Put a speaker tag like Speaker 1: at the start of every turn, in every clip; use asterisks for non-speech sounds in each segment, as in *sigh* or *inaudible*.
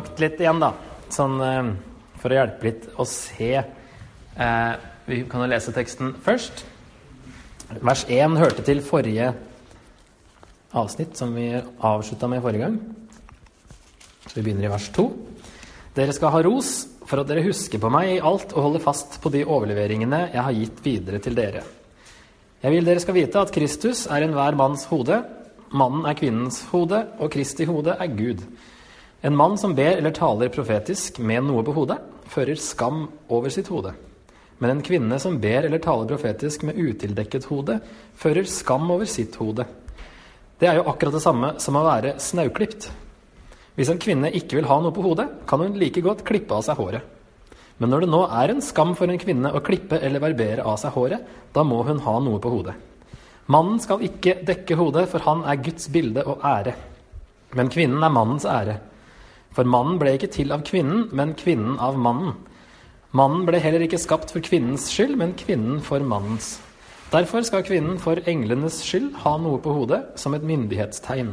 Speaker 1: fargelagt litt igjen, da. Sånn eh, for å hjelpe litt å se. Eh, vi kan jo lese teksten først. Vers 1 hørte til forrige avsnitt, som vi avslutta med forrige gang. Så vi begynner i vers 2. Dere skal ha ros for at dere husker på meg i alt og holder fast på de overleveringene jeg har gitt videre til dere. Jeg vil dere skal vite at Kristus er enhver manns hode, mannen er kvinnens hode, og Kristi hode er Gud. En mann som ber eller taler profetisk med noe på hodet, fører skam over sitt hode. Men en kvinne som ber eller taler profetisk med utildekket hode, fører skam over sitt hode. Det er jo akkurat det samme som å være snauklipt. Hvis en kvinne ikke vil ha noe på hodet, kan hun like godt klippe av seg håret. Men når det nå er en skam for en kvinne å klippe eller barbere av seg håret, da må hun ha noe på hodet. Mannen skal ikke dekke hodet, for han er Guds bilde og ære. Men kvinnen er mannens ære. For mannen ble ikke til av kvinnen, men kvinnen av mannen. Mannen ble heller ikke skapt for kvinnens skyld, men kvinnen for mannens. Derfor skal kvinnen for englenes skyld ha noe på hodet som et myndighetstegn.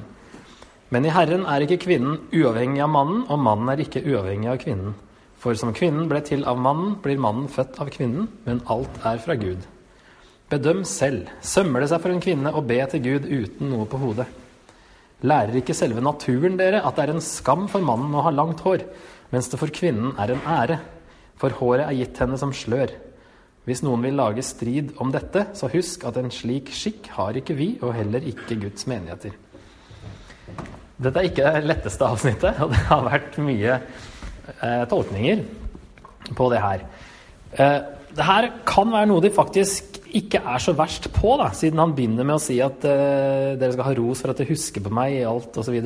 Speaker 1: Men i Herren er ikke kvinnen uavhengig av mannen, og mannen er ikke uavhengig av kvinnen. For som kvinnen ble til av mannen, blir mannen født av kvinnen, men alt er fra Gud. Bedøm selv. Sømmer det seg for en kvinne å be til Gud uten noe på hodet? Lærer ikke selve naturen dere at det er en skam for mannen å ha langt hår, mens det for kvinnen er en ære? For håret er gitt henne som slør. Hvis noen vil lage strid om dette, så husk at en slik skikk har ikke vi, og heller ikke Guds menigheter. Dette er ikke det letteste avsnittet, og det har vært mye eh, tolkninger på det her. Eh, det her kan være noe de faktisk ikke er så verst på, da, siden han begynner med å si at uh, dere skal ha ros for at dere husker på meg i alt osv.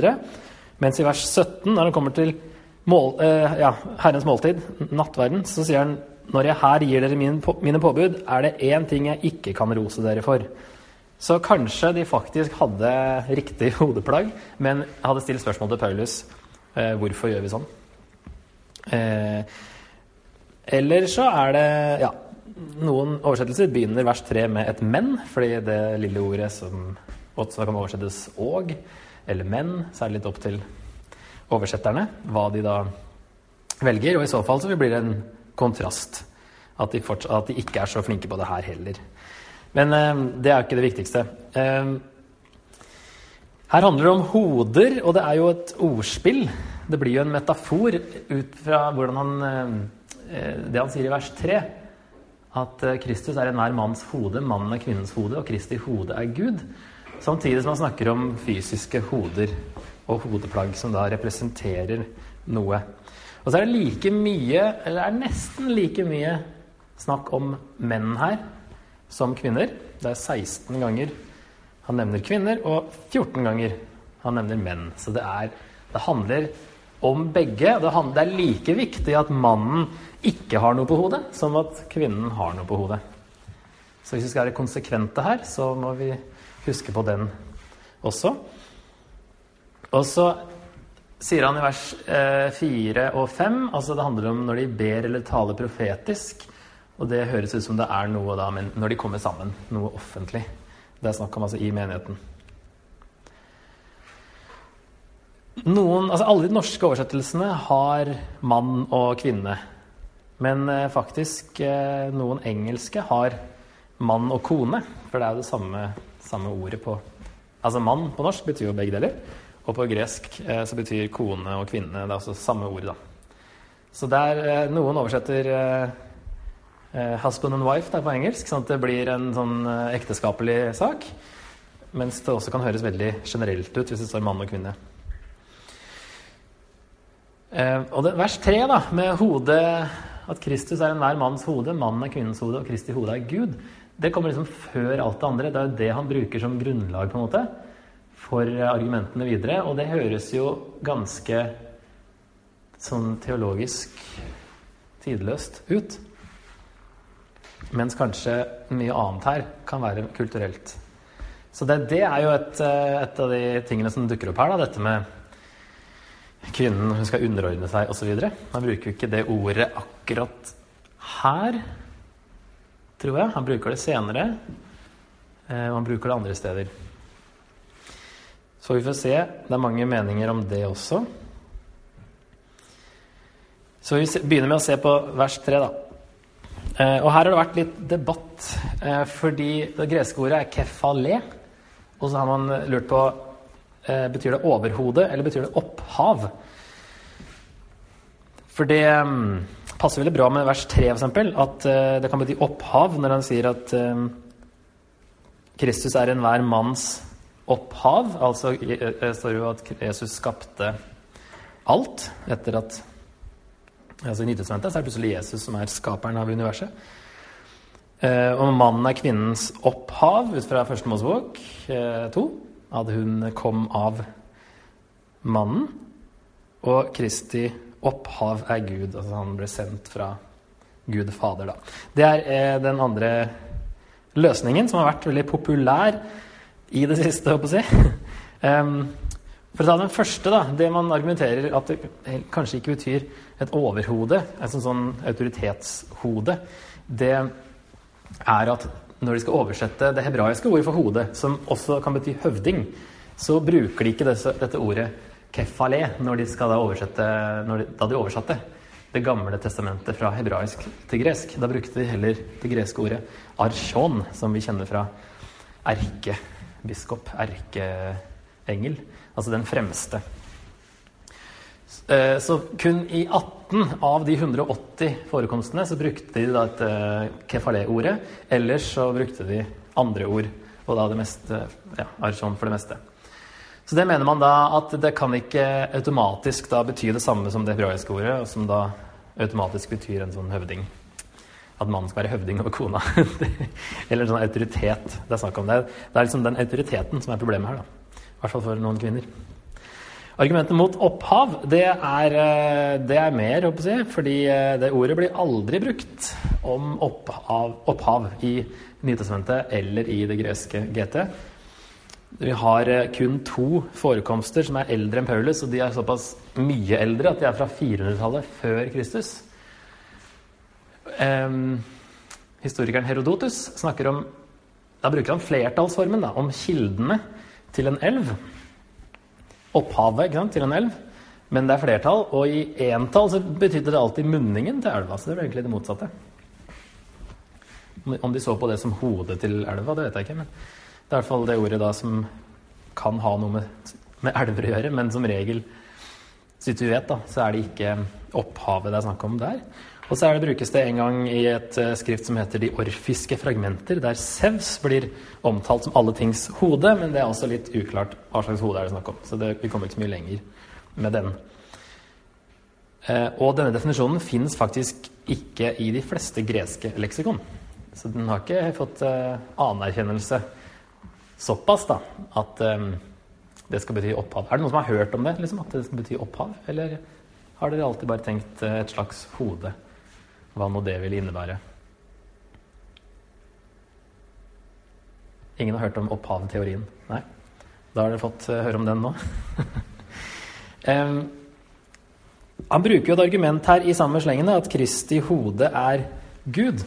Speaker 1: Mens i vers 17, når han kommer til mål, uh, ja, Herrens måltid, nattverden, så sier han når jeg her gir dere mine, mine påbud, er det én ting jeg ikke kan rose dere for. Så kanskje de faktisk hadde riktig *laughs* hodeplagg, men hadde stilt spørsmål til Paulus uh, hvorfor gjør vi sånn. Eh, eller så er det ja, noen oversettelser begynner vers 3 med et 'men', fordi det lille ordet som også kan oversettes 'og' eller 'men', så er det litt opp til oversetterne hva de da velger. Og i så fall så blir det en kontrast. At de, at de ikke er så flinke på det her heller. Men eh, det er ikke det viktigste. Eh, her handler det om hoder, og det er jo et ordspill. Det blir jo en metafor ut fra hvordan han, eh, det han sier i vers 3. At Kristus er enhver manns hode, mannen er kvinnens hode, og Kristi hode er Gud. Samtidig som han snakker om fysiske hoder og hodeplagg som da representerer noe. Og så er det like mye, eller er nesten like mye, snakk om menn her som kvinner. Det er 16 ganger han nevner kvinner, og 14 ganger han nevner menn. Så det, er, det handler om begge. Det, er like viktig at mannen ikke har noe på hodet, som at kvinnen har noe på hodet. Så hvis vi skal være konsekvente her, så må vi huske på den også. Og så sier han i vers eh, 4 og 5 altså Det handler om når de ber eller taler profetisk. Og det høres ut som det er noe da, men når de kommer sammen, noe offentlig. Det er snakk om altså i menigheten. Noen, altså Alle de norske oversettelsene har mann og kvinne. Men eh, faktisk eh, noen engelske har mann og kone. For det er jo det samme, samme, ordet på Altså mann på norsk betyr jo begge deler. Og på gresk eh, så betyr kone og kvinne. Det er altså samme ord, da. Så der noen oversetter 'husband and wife' det er på engelsk, sånn at det blir en sånn ekteskapelig sak. Mens det også kan høres veldig generelt ut hvis det står mann og kvinne. Eh, og det, vers tre, da, med hodet At Kristus er enhver manns hode, mannen er kvinnens hode, og Kristi hode er Gud. Det kommer liksom før alt det andre. Det er jo det han bruker som grunnlag på en måte for argumentene videre. Og det høres jo ganske sånn teologisk tidløst ut. Mens kanskje mye annet her kan være kulturelt. Så det, det er jo et, eh, et, av de tingene som dukker opp her. Da, dette med kvinnen hun skal underordne seg osv. Han bruker jo ikke det ordet akkurat her, tror jeg. Han bruker det senere. Eh, og han bruker det andre steder. Så vi får se. Det er mange meninger om det også. Så vi begynner med å se på vers 3, da. Eh, og her har det vært litt debatt, eh, fordi det greske ordet er kefale. Og så har man lurt på betyr det overhode eller betyr det opphav. For det um, passer veldig bra med vers 3, f.eks., at uh, det kan bety opphav når han sier at um, Kristus er enhver manns opphav. Altså det står jo at Jesus skapte alt etter at altså I Nytestamentet er det plutselig Jesus som er skaperen av universet. Og mannen er kvinnens opphav ut fra første Mosebok to. 2. At hun kom av mannen. Og Kristi opphav er Gud. Altså han ble sendt fra Gud Fader, da. Det er uh, den andre løsningen som har vært veldig populær i det siste, håper jeg å si. *laughs* for å ta den første, da. Det man argumenterer at det kanskje ikke betyr et overhode, et sånn, sånn autoritetshode, det er at når de skal oversette det hebraiske ordet for hode, som også kan bety høvding, så bruker de ikke dette, dette ordet kefale når de skal da oversette de, Da de oversatte Det gamle testamentet fra hebraisk til gresk. Da brukte de heller det greske ordet archon, som vi kjenner fra erkebiskop, erkeengel. Altså den fremste. Eh, så kun i 18 av de 180 forekomstene så brukte de da et eh, kefale-ordet. Ellers så brukte de andre ord, og da det meste ja, archon for det meste. Så det mener man da at det kan ikke automatisk da bety det samme som det hebraiske ordet, som da automatisk betyr en sånn høvding. At mannen skal være høvding over kona. *laughs* Eller en sånn autoritet. Det er snakk om det. Det er liksom den autoriteten som er problemet her, da. I hvert fall for noen kvinner. Argumentet mot opphav, det er, eh, det er mer, håper jeg, fordi eh, det ordet blir aldri brukt om opphav, opphav i Nytestamentet eller i det greske GT. Vi har eh, kun to forekomster som er eldre enn Paulus, og de er såpass mye eldre at de er fra 400-tallet før Kristus. Um, historikeren Herodotus snakker om Da bruker han flertallsformen da, om kildene til en elv. Opphavet til en elv. Men det er flertall, og i entall så betydde det alltid munningen til elva. Så det var egentlig det motsatte. Om de så på det som hodet til elva, det vet jeg ikke. men det er i hvert fall det ordet da som kan ha noe med, med elver å gjøre, men som regel, så vi vet, da, så er det ikke opphavet det er snakk om der. Og så det, brukes det en gang i et uh, skrift som heter De orfiske fragmenter, der Sevs blir omtalt som alle tings hode, men det er også litt uklart hva slags hode er det snakk om. Så det, vi kommer ikke så mye lenger med den. Uh, og denne definisjonen fins faktisk ikke i de fleste greske leksikon. Så den har ikke fått uh, anerkjennelse såpass da, at det skal bety opphav. Er det noen som har hørt om det, liksom, at det skal bety opphav? Eller har dere alltid bare tenkt et slags hode? Hva nå det vil innebære? Ingen har hørt om opphavteorien? Nei? Da har dere fått uh, høre om den nå. *laughs* um, han bruker jo et argument her i samme slengen at Kristi hode er Gud.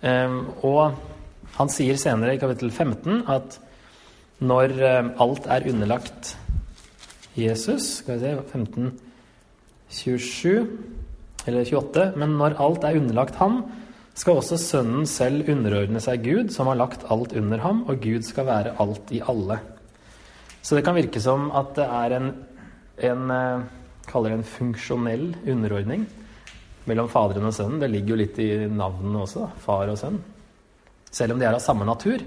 Speaker 1: Um, og han sier senere i kapittel 15 at når eh, alt er underlagt Jesus Skal vi se 15, 27 eller 28 Men når alt er underlagt ham, skal også Sønnen selv underordne seg Gud, som har lagt alt under ham, og Gud skal være alt i alle. Så det kan virke som at det er en, en eh, kaller det en funksjonell underordning mellom Faderen og Sønnen. Det ligger jo litt i navnene også, da, far og sønn. Selv om de er av samme natur,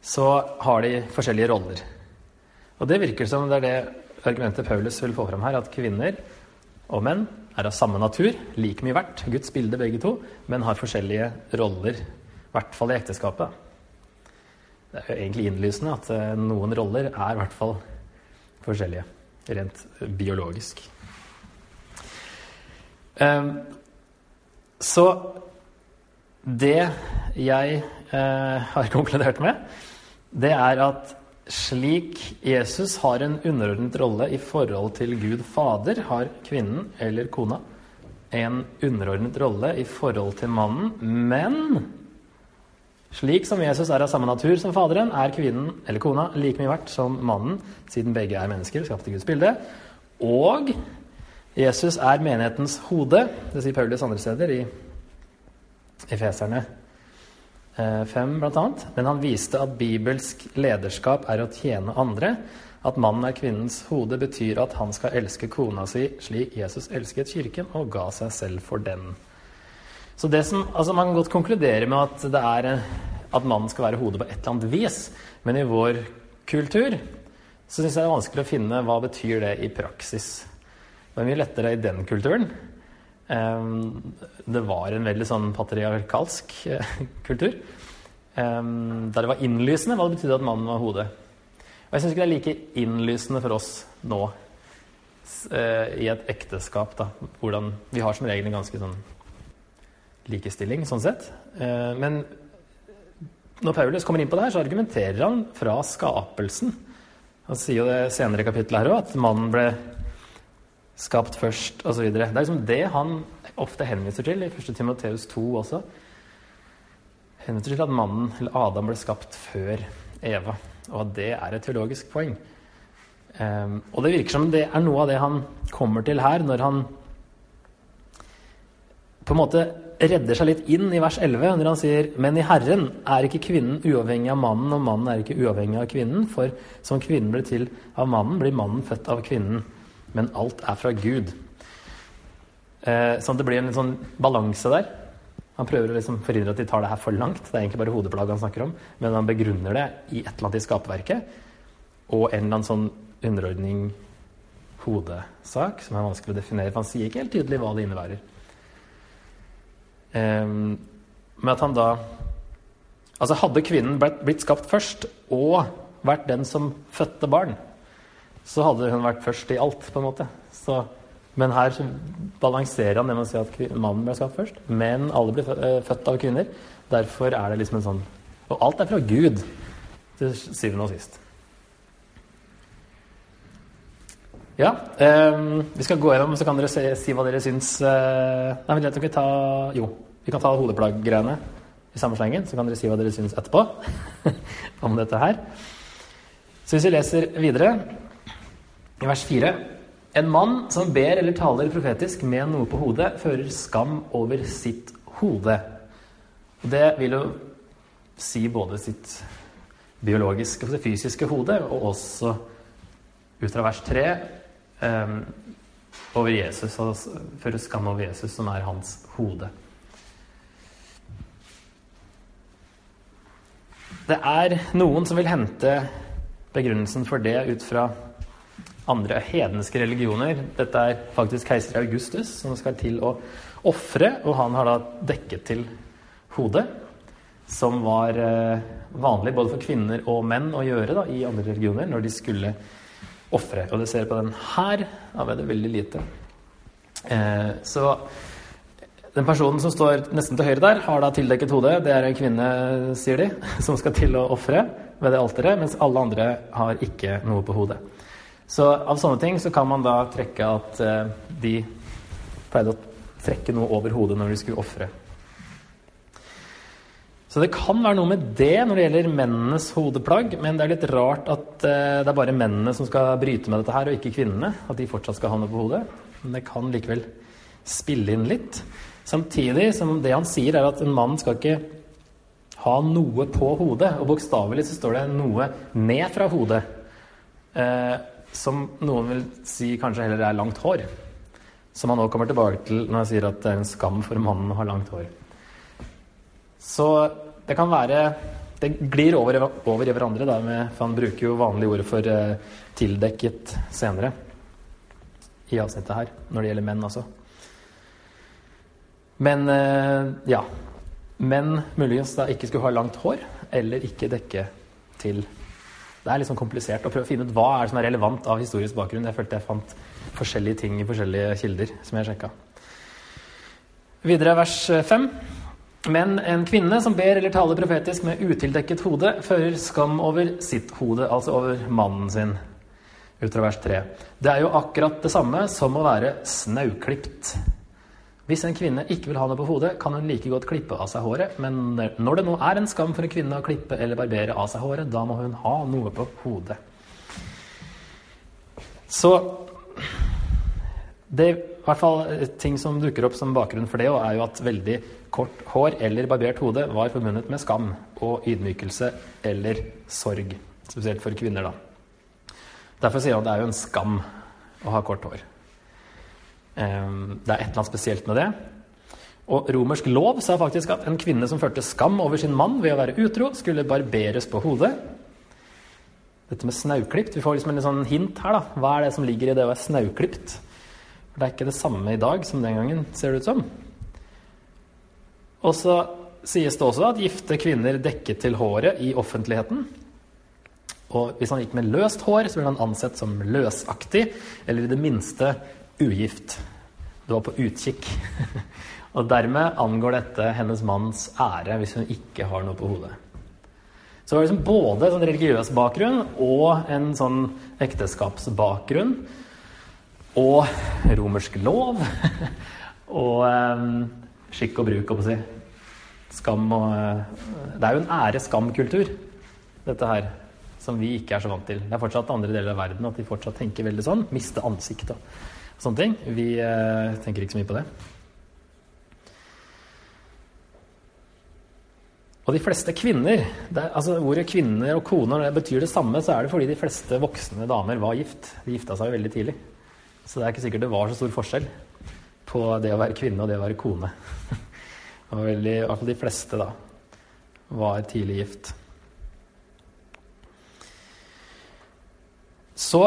Speaker 1: så har de forskjellige roller. Og det virker som det er det argumentet Paulus vil få fram her, at kvinner og menn er av samme natur, like mye verdt, Guds bilde begge to, men har forskjellige roller, i hvert fall i ekteskapet. Det er jo egentlig innlysende at eh, noen roller er i hvert fall forskjellige, rent biologisk. Ehm, så det jeg eh, har konkludert med, det er at slik Jesus har en underordnet rolle i forhold til Gud Fader, har kvinnen eller kona en underordnet rolle i forhold til mannen. Men slik som Jesus er av samme natur som Faderen, er kvinnen eller kona like mye verdt som mannen, siden begge er mennesker skapt i Guds bilde. Og Jesus er menighetens hode, det sier Paulus andre steder, i Efeserne 5 bl.a. Men han viste at bibelsk lederskap er å tjene andre. At mannen er kvinnens hode, betyr at han skal elske kona si slik Jesus elsket kirken og ga seg selv for den. Så det som, altså Man kan godt konkludere med at, det er, at mannen skal være hodet på et eller annet vis, men i vår kultur så syns jeg det er vanskelig å finne hva betyr det i praksis. Det er mye lettere i den kulturen. Ehm, det var en veldig sånn patriarkalsk eh, kultur. Ehm, der det var innlysende hva det betydde at mannen var hodet. Og jeg syns ikke det er like innlysende for oss nå eh, i et ekteskap. da, hvordan Vi har som regel en ganske sånn likestilling sånn sett. Eh, men når Paulus kommer inn på det her, så argumenterer han fra skapelsen. Han sier jo det senere i kapittelet her òg, at mannen ble skapt først osv. Det er liksom det han ofte henviser til i 1. Timoteus 2 også. Henviser til at mannen, eller Adam, ble skapt før Eva, og at det er et teologisk poeng. Um, og det virker som det er noe av det han kommer til her, når han på en måte redder seg litt inn i vers 11, når han sier Men i Herren er ikke kvinnen uavhengig av mannen, og mannen er ikke uavhengig av kvinnen. For som kvinnen blir til av mannen, blir mannen født av kvinnen. Men alt er fra Gud. Eh, sånn at det blir en sånn balanse der. Han prøver å liksom forhindre at de tar det her for langt. Det er egentlig bare hodeplagg han snakker om. Men han begrunner det i et eller annet i skaperverket. Og en eller annen sånn underordning hodesak som er vanskelig å definere. For han sier ikke helt tydelig hva det innebærer. Eh, men at han da Altså hadde kvinnen blitt skapt først og vært den som fødte barn, så hadde hun vært først i alt, på en måte. Så, men her balanserer han det med å si at mannen ble skapt først. Men alle blir eh, født av kvinner. Derfor er det liksom en sånn Og alt er fra Gud, til syvende og sist. Ja, um, vi skal gå gjennom, så kan dere se, si hva dere syns uh, Nei, vi kan ta Jo, vi kan ta hodeplagg-greiene i samme slengen, så kan dere si hva dere syns etterpå *laughs* om dette her. Så hvis vi leser videre, i vers 4 En mann som ber eller taler profetisk med noe på hodet, fører skam over sitt hode. Det vil jo si både sitt biologiske og det fysiske hode, og også ut fra vers 3 um, over Jesus, og fører skam over Jesus, som er hans hode. Det er noen som vil hente begrunnelsen for det ut fra andre hedenske religioner. Dette er faktisk keiser Augustus som skal til å ofre, og han har da dekket til hodet. Som var eh, vanlig både for kvinner og menn å gjøre da, i andre religioner når de skulle ofre. Og det ser på den her, da ble det veldig lite. Eh, så den personen som står nesten til høyre der, har da tildekket hodet. Det er en kvinne, sier de, *laughs* som skal til å ofre ved det alteret, mens alle andre har ikke noe på hodet. Så av sånne ting så kan man da trekke at eh, de pleide å trekke noe over hodet når de skulle ofre så det kan være noe med det når det gjelder mennenes hodeplagg, men det er litt rart at uh, det er bare mennene som skal bryte med dette her, og ikke kvinnene. At de fortsatt skal ha noe på hodet. Men det kan likevel spille inn litt. Samtidig som det han sier, er at en mann skal ikke ha noe på hodet. Og bokstavelig så står det noe ned fra hodet. Uh, som noen vil si kanskje heller er langt hår. Som han nå kommer tilbake til når han sier at det er en skam for mannen å ha langt hår. Så det kan være Det glir over, over i hverandre, da, med, for han bruker jo vanlige ord for uh, tildekket senere. I avsnittet her, når det gjelder menn, altså. Men uh, ja. Menn muligens da ikke skulle ha langt hår, eller ikke dekke til Det er litt sånn komplisert å prøve å finne ut hva er det som er relevant av historisk bakgrunn. Jeg følte jeg fant forskjellige ting i forskjellige kilder som jeg sjekka. Videre vers 5. Men en kvinne som ber eller taler profetisk med utildekket hode, fører skam over sitt hode, altså over mannen sin. Ut fra vers 3. Det er jo akkurat det samme som å være snauklipt. Hvis en kvinne ikke vil ha noe på hodet, kan hun like godt klippe av seg håret. Men når det nå er en skam for en kvinne å klippe eller barbere av seg håret, da må hun ha noe på hodet. Så det, er i hvert fall Ting som dukker opp som bakgrunn for det, er jo at veldig kort hår eller barbert hode var forbundet med skam og ydmykelse eller sorg. Spesielt for kvinner, da. Derfor sier han at det er jo en skam å ha kort hår. Ehm, det er et eller annet spesielt med det. Og romersk lov sa faktisk at en kvinne som førte skam over sin mann ved å være utro, skulle barberes på hodet. Dette med snauklipt Vi får liksom en sånn hint her. da. Hva er det som ligger i det å være snauklipt? For det er ikke det samme i dag som den gangen, ser det ut som. Og så sies det også at gifte kvinner dekket til håret i offentligheten. Og hvis han gikk med løst hår, så ble han ansett som løsaktig, eller i det minste ugift. Du var på utkikk. *laughs* og dermed angår dette hennes manns ære hvis hun ikke har noe på hodet. Så det var liksom både en sånn religiøs bakgrunn og en sånn ekteskapsbakgrunn og romersk lov *laughs* og um, skikk og bruk, å si. Skam og uh, Det er jo en ære-skam-kultur, dette her, som vi ikke er så vant til. Det er fortsatt andre deler av verden at de fortsatt tenker veldig sånn. Miste ansiktet sånne ting. Vi eh, tenker ikke så mye på det. Og de fleste kvinner er, altså Ordet kvinner og koner det betyr det samme, så er det fordi de fleste voksne damer var gift. De gifta seg veldig tidlig. Så det er ikke sikkert det var så stor forskjell på det å være kvinne og det å være kone. *laughs* Det var veldig, I hvert fall de fleste, da, var tidlig gift. Så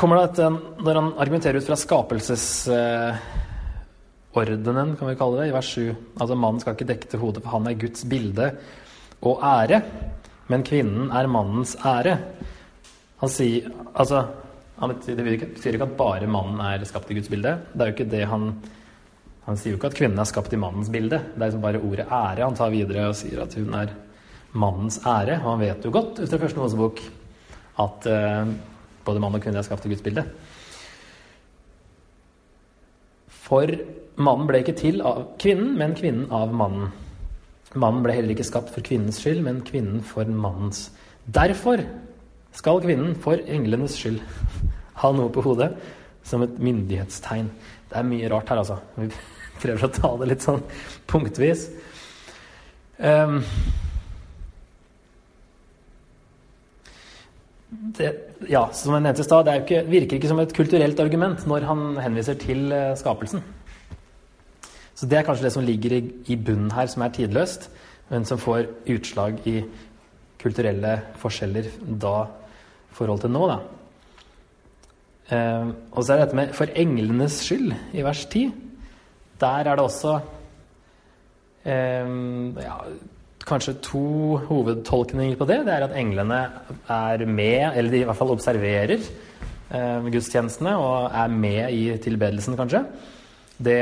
Speaker 1: kommer det at når han argumenterer ut fra skapelsesordenen, kan vi kalle det, i vers 7 Altså mannen skal ikke dekke til hodet, for han er Guds bilde og ære. Men kvinnen er mannens ære. Han sier Altså det betyr ikke at bare mannen er skapt i Guds bilde. Det er jo ikke det han Han sier jo ikke at kvinnen er skapt i mannens bilde. Det er liksom bare ordet ære han tar videre og sier at hun er mannens ære. Og han vet jo godt ut fra første Mosebok at uh, både mann og kvinne er skapt i Guds bilde. For mannen ble ikke til av kvinnen, men kvinnen av mannen. Mannen ble heller ikke skapt for kvinnens skyld, men kvinnen for mannens. Derfor skal kvinnen for englenes skyld *laughs* ha noe på hodet som et myndighetstegn. Det er mye rart her, altså. Vi *laughs* prøver å ta det litt sånn punktvis. Um, det, ja, som jeg nevnte i stad, det virker ikke som et kulturelt argument når han henviser til uh, skapelsen. Så det er kanskje det som ligger i, i bunnen her, som er tidløst, men som får utslag i kulturelle forskjeller da forhold til nå, da. Eh, og så er det dette med 'for englenes skyld' i vers 10. Der er det også eh, ja, kanskje to hovedtolkninger på det. Det er at englene er med, eller de i hvert fall observerer eh, gudstjenestene og er med i tilbedelsen, kanskje. Det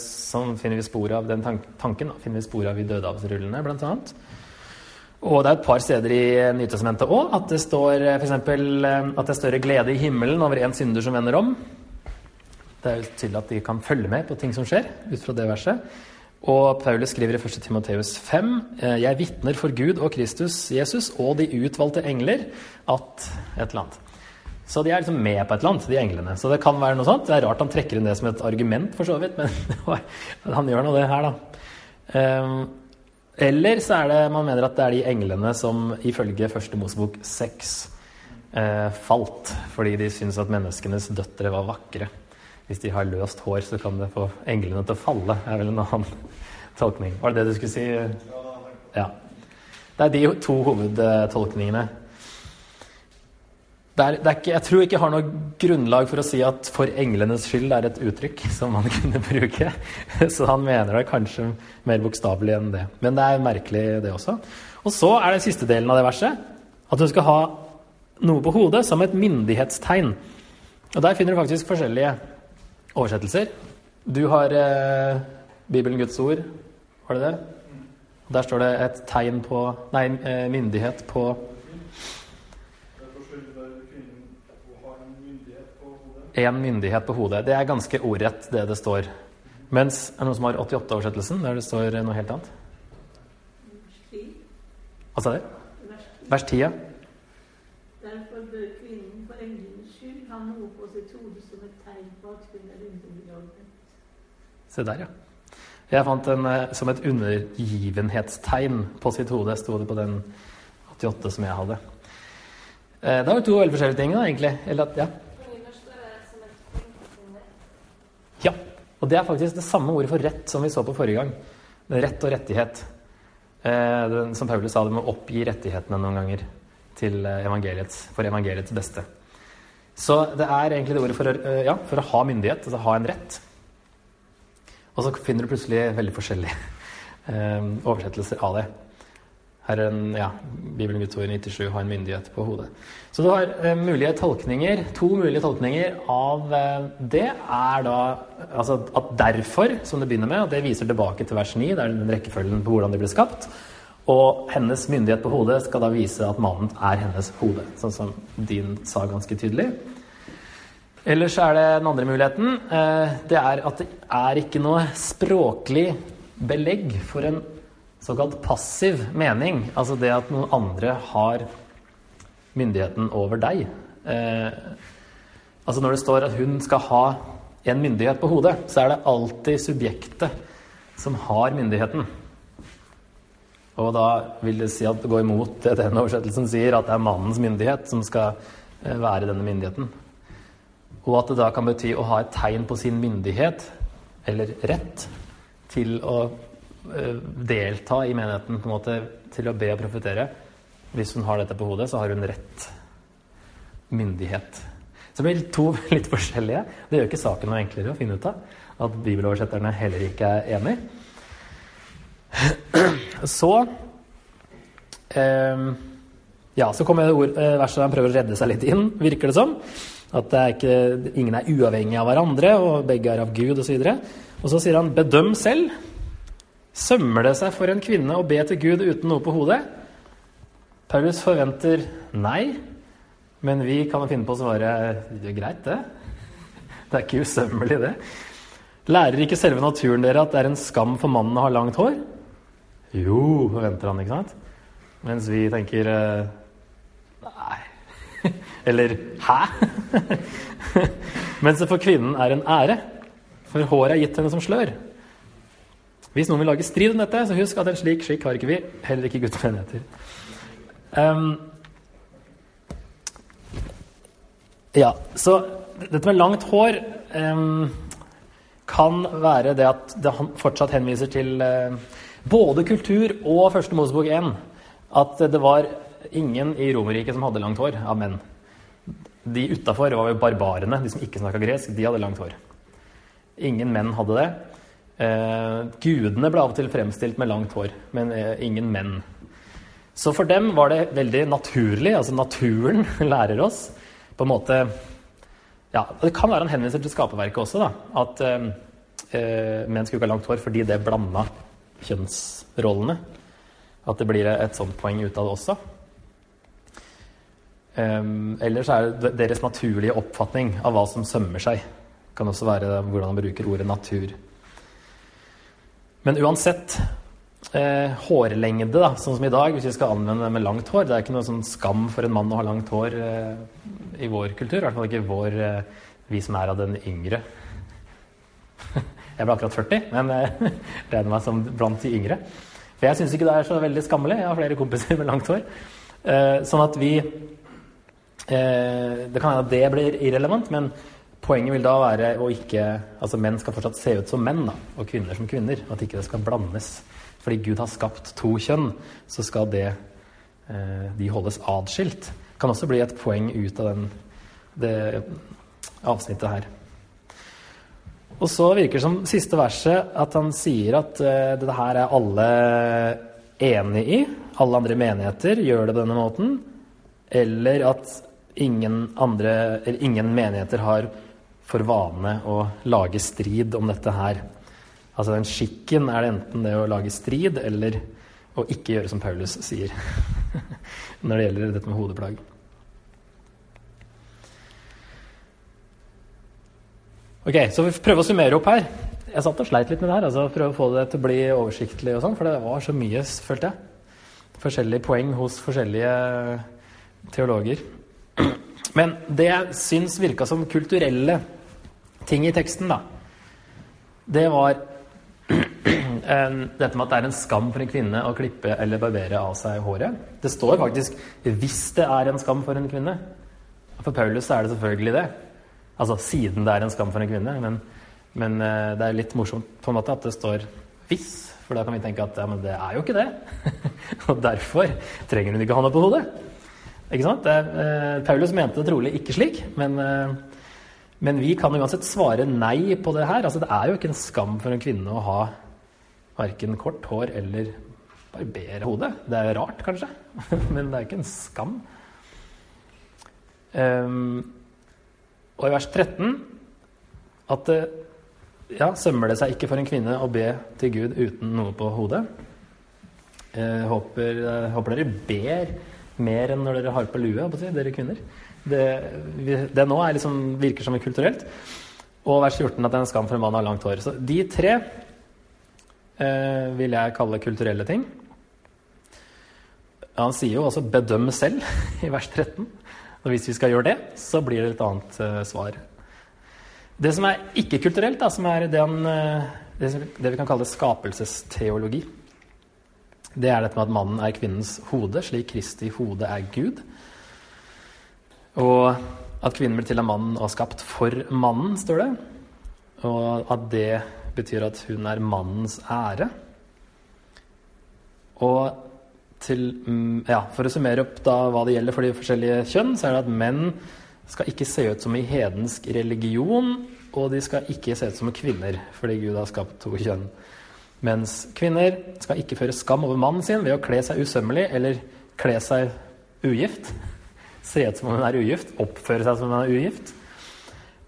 Speaker 1: som finner vi spor av den tanken finner vi spor av i dødehavsrullene, annet. Og det er et par steder i Nytestamentet òg at det står for f.eks. Eh, at det er større glede i himmelen over en synder som vender om. Det er jo til at de kan følge med på ting som skjer, ut fra det verset. Og Paulus skriver i 1. Timoteus 5.: eh, Jeg vitner for Gud og Kristus Jesus og de utvalgte engler at et eller annet. Så de er liksom med på et eller annet, de englene. Så det kan være noe sånt. Det er rart han trekker inn det som et argument, for så vidt, men *laughs* han gjør nå det her, da. Um, eller så er det man mener at det er de englene som ifølge første Mosebok 6 eh, falt fordi de syntes at menneskenes døtre var vakre. Hvis de har løst hår, så kan det få englene til å falle, er vel en annen *laughs* tolkning. Var det det du skulle si? Ja. Det er de to hovedtolkningene. Det er, det er ikke, jeg tror ikke jeg har noe grunnlag for å si at 'for englenes skyld' er et uttrykk *laughs* som man kunne bruke. *laughs* Så han mener det kanskje mer bokstavelig enn det. Men det er merkelig, det også. Og så er det siste delen av det verset at du skal ha noe på hodet som et myndighetstegn. Og der finner du faktisk forskjellige oversettelser. Du har eh, Bibelen Guds ord, har du det? Der står det et tegn på Nei, eh, myndighet på én myndighet på hodet. Det er ganske ordrett, det det står. Mens er det noen som har 88-oversettelsen, der det står noe helt annet? Hva sa du? Vers 10, ja.
Speaker 2: Derfor bør kvinnen for englenes skyld ha noe på sitt sitt hode som et tegn på at hun er underordnet.
Speaker 1: Se der, ja. Jeg fant en eh, som et undergivenhetstegn på sitt hode, sto det på den 88 som jeg hadde. Eh, Det var to veldig forskjellige ting, da, egentlig. Eller ja. Ja. Og det er faktisk det samme ordet for rett som vi så på forrige gang. Rett og rettighet. Eh, som Paulus sa, du må oppgi rettighetene noen ganger til evangeliet for evangeliets beste. Så det er egentlig det ordet for, ja, for å ha myndighet, altså ha en rett. Og så finner du plutselig veldig forskjellige eh, oversettelser av det. Her er en, ja, Bibelen Guds ord 97 har en myndighet på hodet. Så du har eh, mulige tolkninger. To mulige tolkninger av eh, det er da altså at derfor, som det begynner med, og det viser tilbake til vers 9, det er den rekkefølgen på hvordan de ble skapt. Og hennes myndighet på hodet skal da vise at mannen er hennes hode, sånn som din sa ganske tydelig. Ellers er det den andre muligheten. eh, Det er at det er ikke noe språklig belegg for en såkalt passiv mening. Altså det at noen andre har myndigheten over deg. Eh, altså når det står at hun skal ha en myndighet på hodet, så er det alltid subjektet som har myndigheten. Og da vil det si at det går imot det den oversettelsen sier, at det er mannens myndighet som skal eh, være denne myndigheten. Og at det da kan bety å ha et tegn på sin myndighet, eller rett, til å eh, delta i menigheten, på en måte, til å be og profetere. Hvis hun har dette på hodet, så har hun rett myndighet. Så det blir to *laughs* litt forskjellige. Det gjør ikke saken noe enklere å finne ut av. At bibeloversetterne heller ikke er enig. *clears throat* Så eh, Ja, så kommer ord, eh, verset der han prøver å redde seg litt inn, virker det som. At er ikke, ingen er uavhengig av hverandre, og begge er av Gud osv. Og, og så sier han 'bedøm selv'. Sømmer det seg for en kvinne å be til Gud uten noe på hodet? Paulus forventer nei, men vi kan finne på å svare det er greit, det. Det er ikke usømmelig, det. Lærer ikke selve naturen dere at det er en skam for mannen å ha langt hår? Jo, forventer han, ikke sant? Mens vi tenker eh. Eller hæ? Mens det for kvinnen er en ære, for håret er gitt henne som slør. Hvis noen vil lage strid om dette, så husk at en slik skikk har ikke vi, heller ikke guttemenigheter. Um, ja, så dette med langt hår um, kan være det at det fortsatt henviser til uh, både kultur og Første Mosebok 1. At det var ingen i Romerriket som hadde langt hår av menn. De utafor var jo barbarene, de som ikke snakka gresk. De hadde langt hår. Ingen menn hadde det. Eh, gudene ble av og til fremstilt med langt hår, men eh, ingen menn. Så for dem var det veldig naturlig, altså naturen *laughs* lærer oss på en måte Ja, det kan være en henvendelse til skaperverket også, da. At eh, eh, menn skulle ikke ha langt hår fordi det blanda kjønnsrollene. At det blir et sånt poeng ut av det også. Um, ellers er det deres naturlige oppfatning av hva som sømmer seg. Kan også være hvordan man bruker ordet natur. Men uansett eh, hårlengde, da, sånn som i dag, hvis vi skal anvende det med langt hår Det er ikke noe sånn skam for en mann å ha langt hår eh, i vår kultur. I hvert fall ikke vår, eh, vi som er av den yngre. Jeg ble akkurat 40, men eh, *laughs* regner meg som blant de yngre. For jeg syns ikke det er så veldig skammelig. Jeg har flere kompiser med langt hår. Eh, sånn at vi Det kan hende at det blir irrelevant, men poenget vil da være å ikke Altså menn skal fortsatt se ut som menn, da, og kvinner som kvinner. At ikke det skal blandes. Fordi Gud har skapt to kjønn, så skal det eh, de holdes atskilt. Kan også bli et poeng ut av den, det avsnittet her. Og så virker det som siste verset at han sier at uh, dette her er alle enig i. Alle andre menigheter gjør det på denne måten. Eller at ingen, andre, ingen menigheter har for vane å lage strid om dette her. Altså den skikken er det enten det å lage strid eller å ikke gjøre som Paulus sier *laughs* når det gjelder dette med hodeplagg. Ok, så vi prøver å summere opp her. Jeg satt og sleit litt med det her. altså Prøve å få det til å bli oversiktlig, og sånn, for det var så mye, følte jeg. Forskjellige poeng hos forskjellige teologer. Men det jeg syns virka som kulturelle ting i teksten, da, det var *clears throat* dette med at det er en skam for en kvinne å klippe eller barbere av seg håret. Det står faktisk 'hvis det er en skam for en kvinne'. For Paulus er det selvfølgelig det. Altså siden det er en skam for en kvinne. Men, men eh, det er litt morsomt på en måte at det står 'hvis', for da kan vi tenke at ja, men det er jo ikke det. *laughs* Og derfor trenger hun ikke ha noe på hodet. Ikke sant? Det, eh, Paulus mente det trolig ikke slik, men, eh, men vi kan uansett svare nei på det her. Altså, det er jo ikke en skam for en kvinne å ha verken kort hår eller barbere hodet. Det er rart, kanskje, *laughs* men det er ikke en skam. Um, og i vers 13 at det ja, sømmer det seg ikke for en kvinne å be til Gud uten noe på hodet. Jeg håper, jeg håper dere ber mer enn når dere har på lue, dere kvinner. Det, det nå er liksom, virker som kulturelt. Og vers 14 at det er en skam for en mann å ha langt hår. Så de tre eh, vil jeg kalle kulturelle ting. Han sier jo også 'bedøm selv' *laughs* i vers 13. Og hvis vi skal gjøre det, så blir det et annet eh, svar. Det som er ikke-kulturelt, som er det, han, eh, det, det vi kan kalle skapelsesteologi, det er dette med at mannen er kvinnens hode, slik Kristi hode er Gud. Og at kvinnen blir til av mannen og skapt for mannen, står det. Og at det betyr at hun er mannens ære. Og til, mm, ja, for å summere opp da hva det gjelder for de forskjellige kjønn, så er det at menn skal ikke se ut som i hedensk religion, og de skal ikke se ut som kvinner, fordi Gud har skapt to kjønn. Mens kvinner skal ikke føre skam over mannen sin ved å kle seg usømmelig eller kle seg ugift. *laughs* Se ut som om hun er ugift, oppføre seg som om hun er ugift.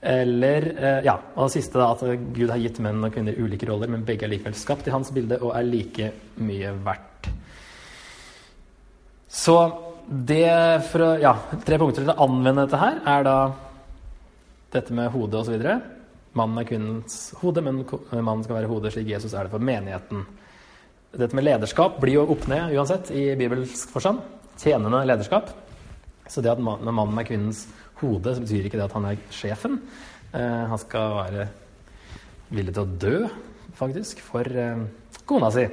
Speaker 1: Eller, eh, ja, og det siste da, at Gud har gitt menn og kvinner ulike roller, men begge er likevel skapt i hans bilde og er like mye verdt. Så det for å, ja, Tre punkter til å anvende dette her er da dette med hodet osv. Mannen er kvinnens hode, men mannen skal være hodet slik Jesus er det for menigheten. Dette med lederskap blir jo opp ned uansett i bibelsk forstand. Tjenende lederskap. Så det at mannen er kvinnens hode, så betyr ikke det at han er sjefen. Eh, han skal være villig til å dø, faktisk, for eh, kona si.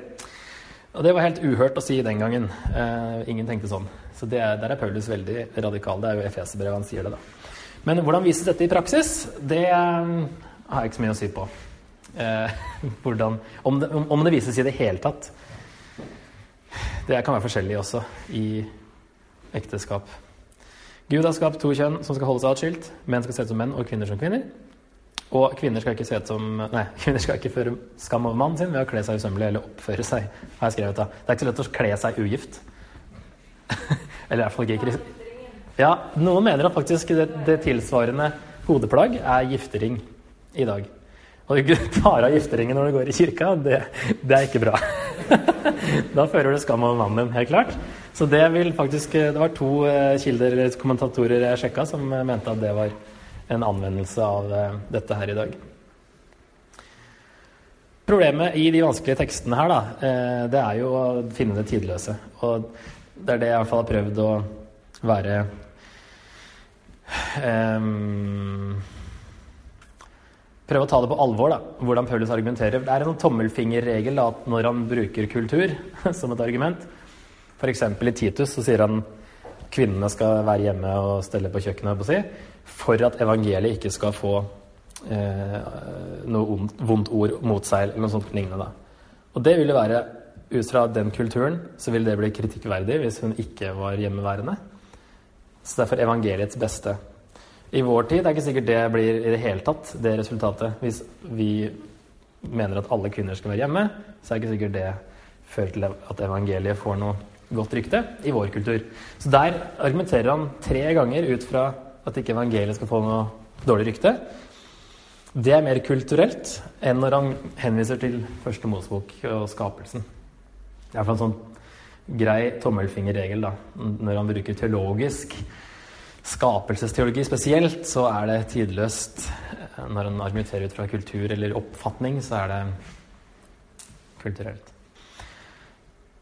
Speaker 1: Og det var helt uhørt å si den gangen. Eh, ingen tenkte sånn. Så det, er- der er Paulus veldig radikal. Det er jo Efeserbrevet han sier det, da. Men hvordan vises dette i praksis? Det har jeg ikke så mye å si på. Eh, *laughs* hvordan, om, det, om, om det vises i det hele tatt. Det kan være forskjellig også i ekteskap. Gud har skapt to kjønn som skal holdes atskilt. Menn skal se ut som menn, og kvinner som kvinner. Og kvinner skal ikke se ut som Nei, *laughs* kvinner skal ikke føre skam over mannen sin ved å kle seg usømmelig eller oppføre seg. har jeg skrevet da. Det er ikke så lett å kle seg ugift. *laughs* eller i hvert fall ikke i krist- Ja, noen mener at faktisk det, det tilsvarende hodeplagg er giftering i dag. Og du tar av gifteringen når du går i kirka, det, det er ikke bra. *laughs* da fører du skam over mannen din, helt klart. Så det vil faktisk Det var to eh, kilder, kommentatorer jeg sjekka, som eh, mente at det var en anvendelse av eh, dette her i dag. Problemet i de vanskelige tekstene her, da, eh, det er jo å finne det tidløse. Og det er det jeg i hvert fall har prøvd å være ehm, Prøve å ta det på alvor, da, hvordan Paulus argumenterer. Det er en tommelfingerregel da, når han bruker kultur *laughs* som et argument F.eks. i Titus så sier han kvinnene skal være hjemme og stelle på kjøkkenet si, for at evangeliet ikke skal få eh, noe ondt, vondt ord mot seg, eller noe sånt lignende. Da. Og det ville være, ut fra den kulturen, så ville det bli kritikkverdig hvis hun ikke var hjemmeværende. Så derfor evangeliets beste. I vår tid er ikke sikkert det blir i det hele tatt det resultatet. Hvis vi mener at alle kvinner skal være hjemme, så er ikke sikkert det fører til at evangeliet får noe godt rykte i vår kultur. Så der argumenterer han tre ganger ut fra at ikke evangeliet skal få noe dårlig rykte. Det er mer kulturelt enn når han henviser til første Mosebok og skapelsen. Det er en sånn grei tommelfingerregel da. Når han bruker teologisk skapelsesteologi spesielt, så er det tidløst. Når en argumenterer ut fra kultur eller oppfatning, så er det kulturelt.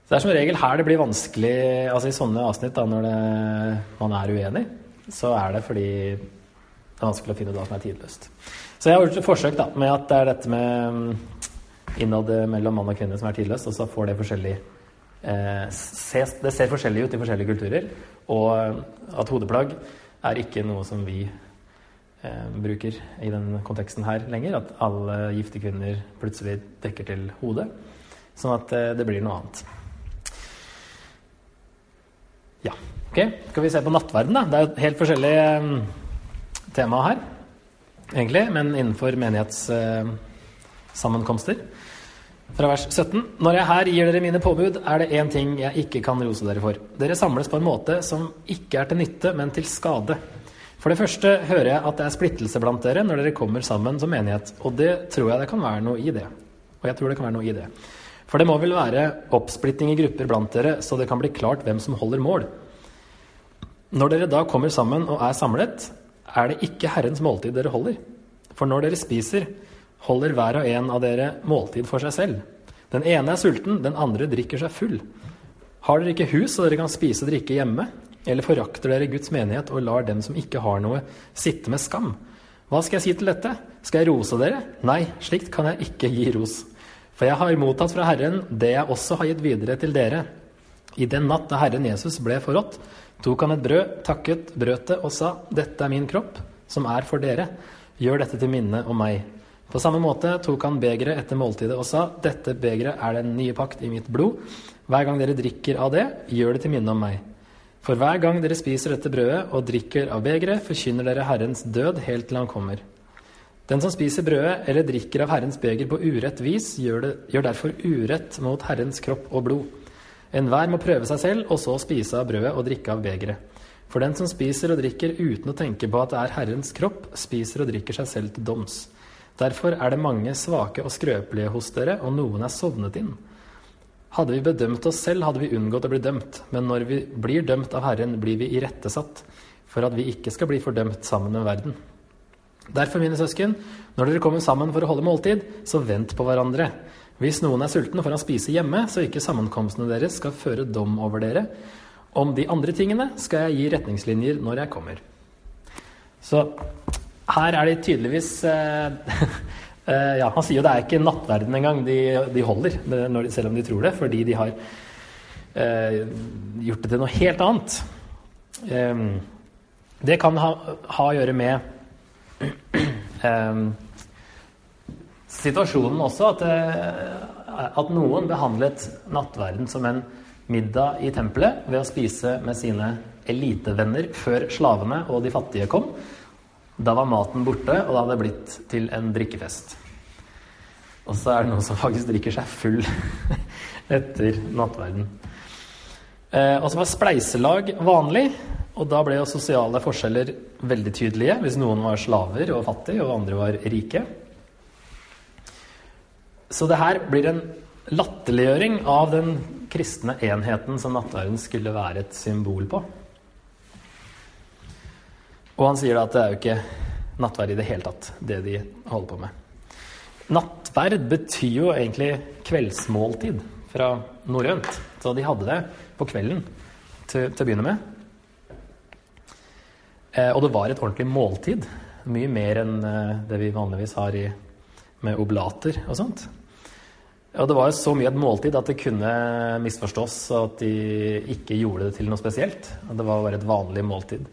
Speaker 1: Så Det er som regel her det blir vanskelig altså i sånne avsnitt da, når det, man er uenig. så er det fordi det er vanskelig å finne ut hva som er tidløst. Så jeg har gjort et forsøk da, med at det er dette med mm, innad mellom mann og kvinne som er tidløst, og så får det forskjellig eh, ses, Det ser forskjellig ut i forskjellige kulturer, og at hodeplagg er ikke noe som vi eh, bruker i den konteksten her lenger. At alle gifte kvinner plutselig dekker til hodet. Sånn at eh, det blir noe annet. Ja. Ok, skal vi se på nattverden, da. Det er jo helt forskjellig eh, tema her, egentlig, men innenfor menighetssammenkomster. Fra vers 17. Når jeg her gir dere mine påbud, er det én ting jeg ikke kan rose dere for. Dere samles på en måte som ikke er til nytte, men til skade. For det første hører jeg at det er splittelse blant dere når dere kommer sammen som menighet, og det tror jeg det kan være noe i det. Og jeg tror det kan være noe i det. For det må vel være oppsplitting i grupper blant dere, så det kan bli klart hvem som holder mål. Når dere da kommer sammen og er samlet, er det ikke Herrens måltid dere holder. For når dere spiser, holder hver og en av dere måltid for seg selv. Den ene er sulten, den andre drikker seg full. Har dere ikke hus så dere kan spise og drikke hjemme? Eller forakter dere Guds menighet og lar dem som ikke har noe, sitte med skam? Hva skal jeg si til dette? Skal jeg rose dere? Nei, slikt kan jeg ikke gi ros. For jeg har mottatt fra Herren det jeg også har gitt videre til dere. I den natt da Herren Jesus ble forrådt, tok han et brød, takket, brøt og sa, Dette er min kropp, som er for dere. Gjør dette til minne om meg. På samme måte tok han begeret etter måltidet og sa, Dette begeret er den nye pakt i mitt blod. Hver gang dere drikker av det, gjør det til minne om meg. For hver gang dere spiser dette brødet og drikker av begeret, forkynner dere Herrens død helt til han kommer. Den som spiser brødet eller drikker av Herrens beger på urett vis, gjør, det, gjør derfor urett mot Herrens kropp og blod. Enhver må prøve seg selv, og så spise av brødet og drikke av begeret. For den som spiser og drikker uten å tenke på at det er Herrens kropp, spiser og drikker seg selv til doms. Derfor er det mange svake og skrøpelige hos dere, og noen er sovnet inn. Hadde vi bedømt oss selv, hadde vi unngått å bli dømt. Men når vi blir dømt av Herren, blir vi irettesatt, for at vi ikke skal bli fordømt sammen med verden. Derfor, mine søsken, når dere kommer sammen for å holde måltid, så vent på hverandre. Hvis noen er sulten, får han spise hjemme, så ikke sammenkomstene deres skal føre dom over dere. Om de andre tingene skal jeg gi retningslinjer når jeg kommer. Så her er de tydeligvis eh, *laughs* eh, Ja, han sier jo det er ikke nattverden engang de, de holder, de, selv om de tror det, fordi de har eh, gjort det til noe helt annet. Eh, det kan ha, ha, å gjøre med *clears throat* eh, situasjonen også, at, eh, at noen behandlet nattverden som en middag i tempelet ved å spise med sine elitevenner før slavene og de fattige kom. Da var maten borte, og da hadde det blitt til en drikkefest. Og så er det noen som faktisk drikker seg full *laughs* etter nattverden. Eh, og så var spleiselag vanlig, og da ble jo sosiale forskjeller veldig tydelige hvis noen var slaver og fattige, og andre var rike. Så det her blir en latterliggjøring av den kristne enheten som nattverden skulle være et symbol på. Og han sier da at det er jo ikke nattverd i det hele tatt, det de holder på med. Nattverd betyr jo egentlig kveldsmåltid fra norrønt. Så de hadde det på kvelden til, til å begynne med. Eh, og det var et ordentlig måltid. Mye mer enn eh, det vi vanligvis har i, med oblater og sånt. Og det var jo så mye et måltid at det kunne misforstås, og at de ikke gjorde det til noe spesielt. Det var bare et vanlig måltid.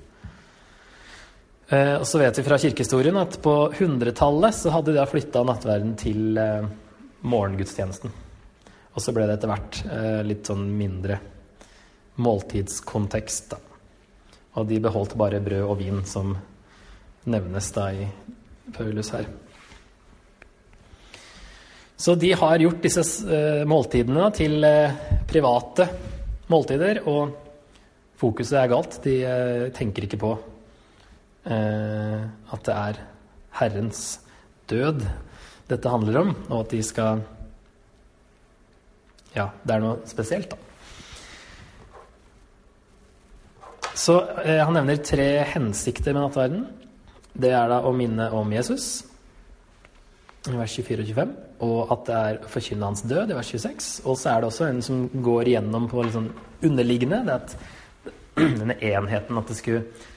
Speaker 1: Eh, og så vet vi fra kirkehistorien at på 100-tallet så hadde de da flytta nattverden til eh, morgengudstjenesten. Og så ble det etter hvert eh, litt sånn mindre måltidskontekst, da. Og de beholdt bare brød og vin, som nevnes da i Paulus her. Så de har gjort disse eh, måltidene til eh, private måltider, og fokuset er galt. De eh, tenker ikke på at det er Herrens død dette handler om, og at de skal Ja, det er noe spesielt, da. Så eh, han nevner tre hensikter med nattverden. Det er da å minne om Jesus i vers 24 og 25, og at det er å forkynne hans død i vers 26. Og så er det også en som går igjennom på litt sånn underliggende, det at *clears throat* denne enheten, at det skulle eh,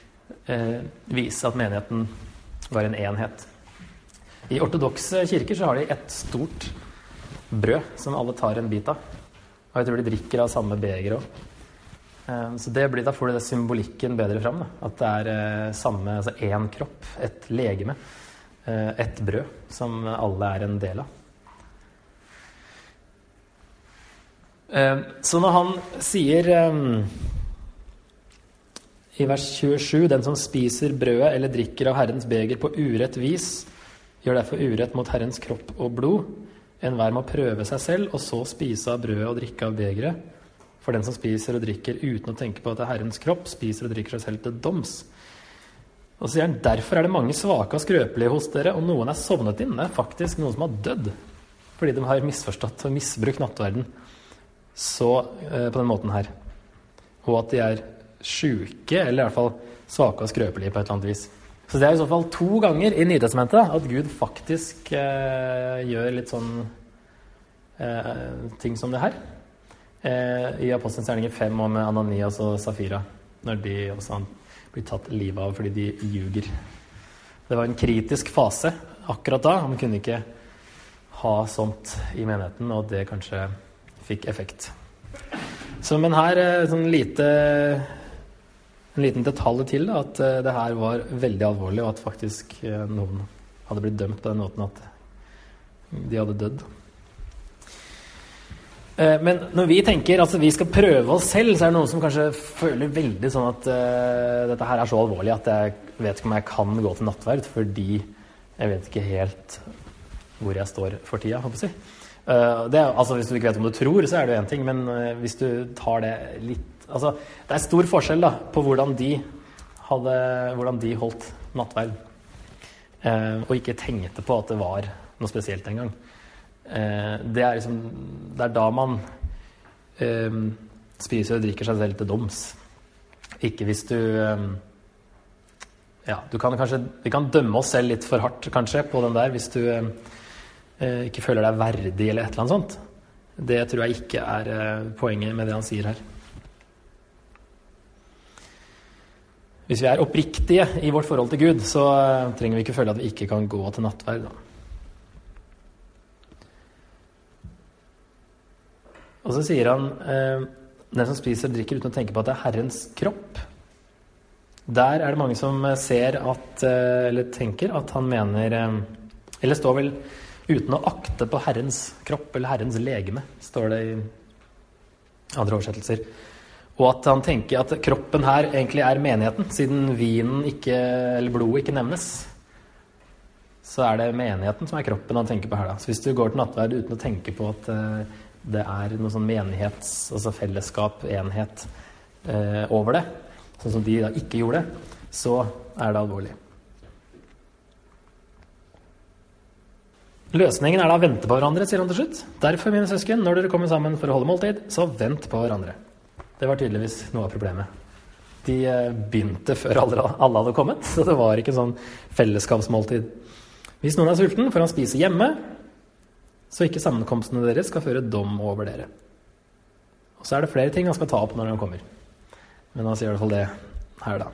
Speaker 1: vise at menigheten var en enhet. I ortodokse kirker så har de et stort brød som alle tar en bit av. Og jeg tror de drikker av samme beger òg. Så det blir, da får du det symbolikken bedre fram. Da. At det er eh, samme, altså én kropp, et legeme, eh, et brød, som alle er en del av. Eh, så når han sier eh, i vers 27 Den som spiser brødet eller drikker av Herrens beger på urett vis, gjør derfor urett mot Herrens kropp og blod. Enhver må prøve seg selv, og så spise av brødet og drikke av begeret. For den som spiser og drikker uten å tenke på at det er Herrens kropp, spiser og drikker seg selv til doms. Og så sier han, Derfor er det mange svake og skrøpelige hos dere, og noen er sovnet inne, faktisk noen som har dødd fordi de har misforstått og misbrukt nattverden så, eh, på den måten her. Og at de er sjuke, eller i hvert fall svake og skrøpelige på et eller annet vis. Så det er i så fall to ganger i Nytestamentet at Gud faktisk eh, gjør litt sånn eh, ting som det her. Eh, I Apostelens gjerninger 5 med Ananias og Safira, når de også blir tatt livet av fordi de ljuger. Det var en kritisk fase akkurat da. Man kunne ikke ha sånt i menigheten, og det kanskje fikk effekt. Så, men her eh, sånn lite, en liten detalj til, da, at eh, det her var veldig alvorlig, og at faktisk eh, noen hadde blitt dømt på den måten at de hadde dødd. Men når vi tenker at altså, vi skal prøve oss selv, så er det noen som kanskje føler veldig sånn at uh, dette her er så alvorlig at jeg vet ikke om jeg kan gå til nattverd, fordi jeg vet ikke helt hvor jeg står for tida, håper jeg. Uh, det, altså, hvis du ikke vet om du tror, så er det jo én ting, men uh, hvis du tar det litt altså, Det er stor forskjell da, på hvordan de, hadde, hvordan de holdt nattverd, uh, og ikke tenkte på at det var noe spesielt engang. Uh, det, er liksom, det er da man spiser og drikker seg selv til doms. Ikke hvis du Ja, du kan kanskje Vi kan dømme oss selv litt for hardt, kanskje, på den der, hvis du Eh, ikke føler deg verdig eller et eller annet sånt. Det tror jeg ikke er eh, poenget med det han sier her. Hvis vi er oppriktige i vårt forhold til Gud, så eh, trenger vi ikke føle at vi ikke kan gå til nattverd. Og så sier han den som spiser og drikker uten å tenke på at det er Herrens kropp. Der er det mange som ser at, eller tenker at han mener Eller står vel uten å akte på Herrens kropp eller Herrens legeme, står det i andre oversettelser. Og at han tenker at kroppen her egentlig er menigheten, siden vinen ikke, eller blodet ikke nevnes. Så er det menigheten som er kroppen han tenker på her. da. Så hvis du går til nattverd uten å tenke på at uh, det er noe sånn menighets, altså fellesskap, enhet, eh, over det, sånn som de da ikke gjorde, så er det alvorlig. Løsningen er da å vente på hverandre, sier han til slutt. Derfor, mine søsken, når dere kommer sammen for å holde måltid, så vent på hverandre. Det var tydeligvis noe av problemet. De eh, begynte før alle, hadde kommet, så det var ikke sånn fellesskapsmåltid. Hvis noen er sulten, får han spise hjemme, så ikke sammenkomstene deres skal føre dom over dere. Og så er det flere ting han skal ta opp når han kommer. Men han sier i hvert fall det her, da.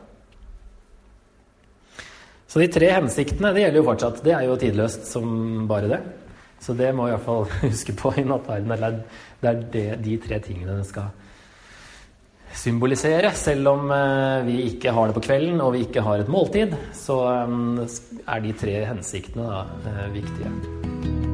Speaker 1: Så de tre hensiktene det gjelder jo fortsatt. Det er jo tidløst som bare det. Så det må vi iallfall *laughs* huske på i nattverden. Det er det, de tre tingene den skal symbolisere. Selv om eh, vi ikke har det på kvelden og vi ikke har et måltid, så eh, er de tre hensiktene da, eh, viktige.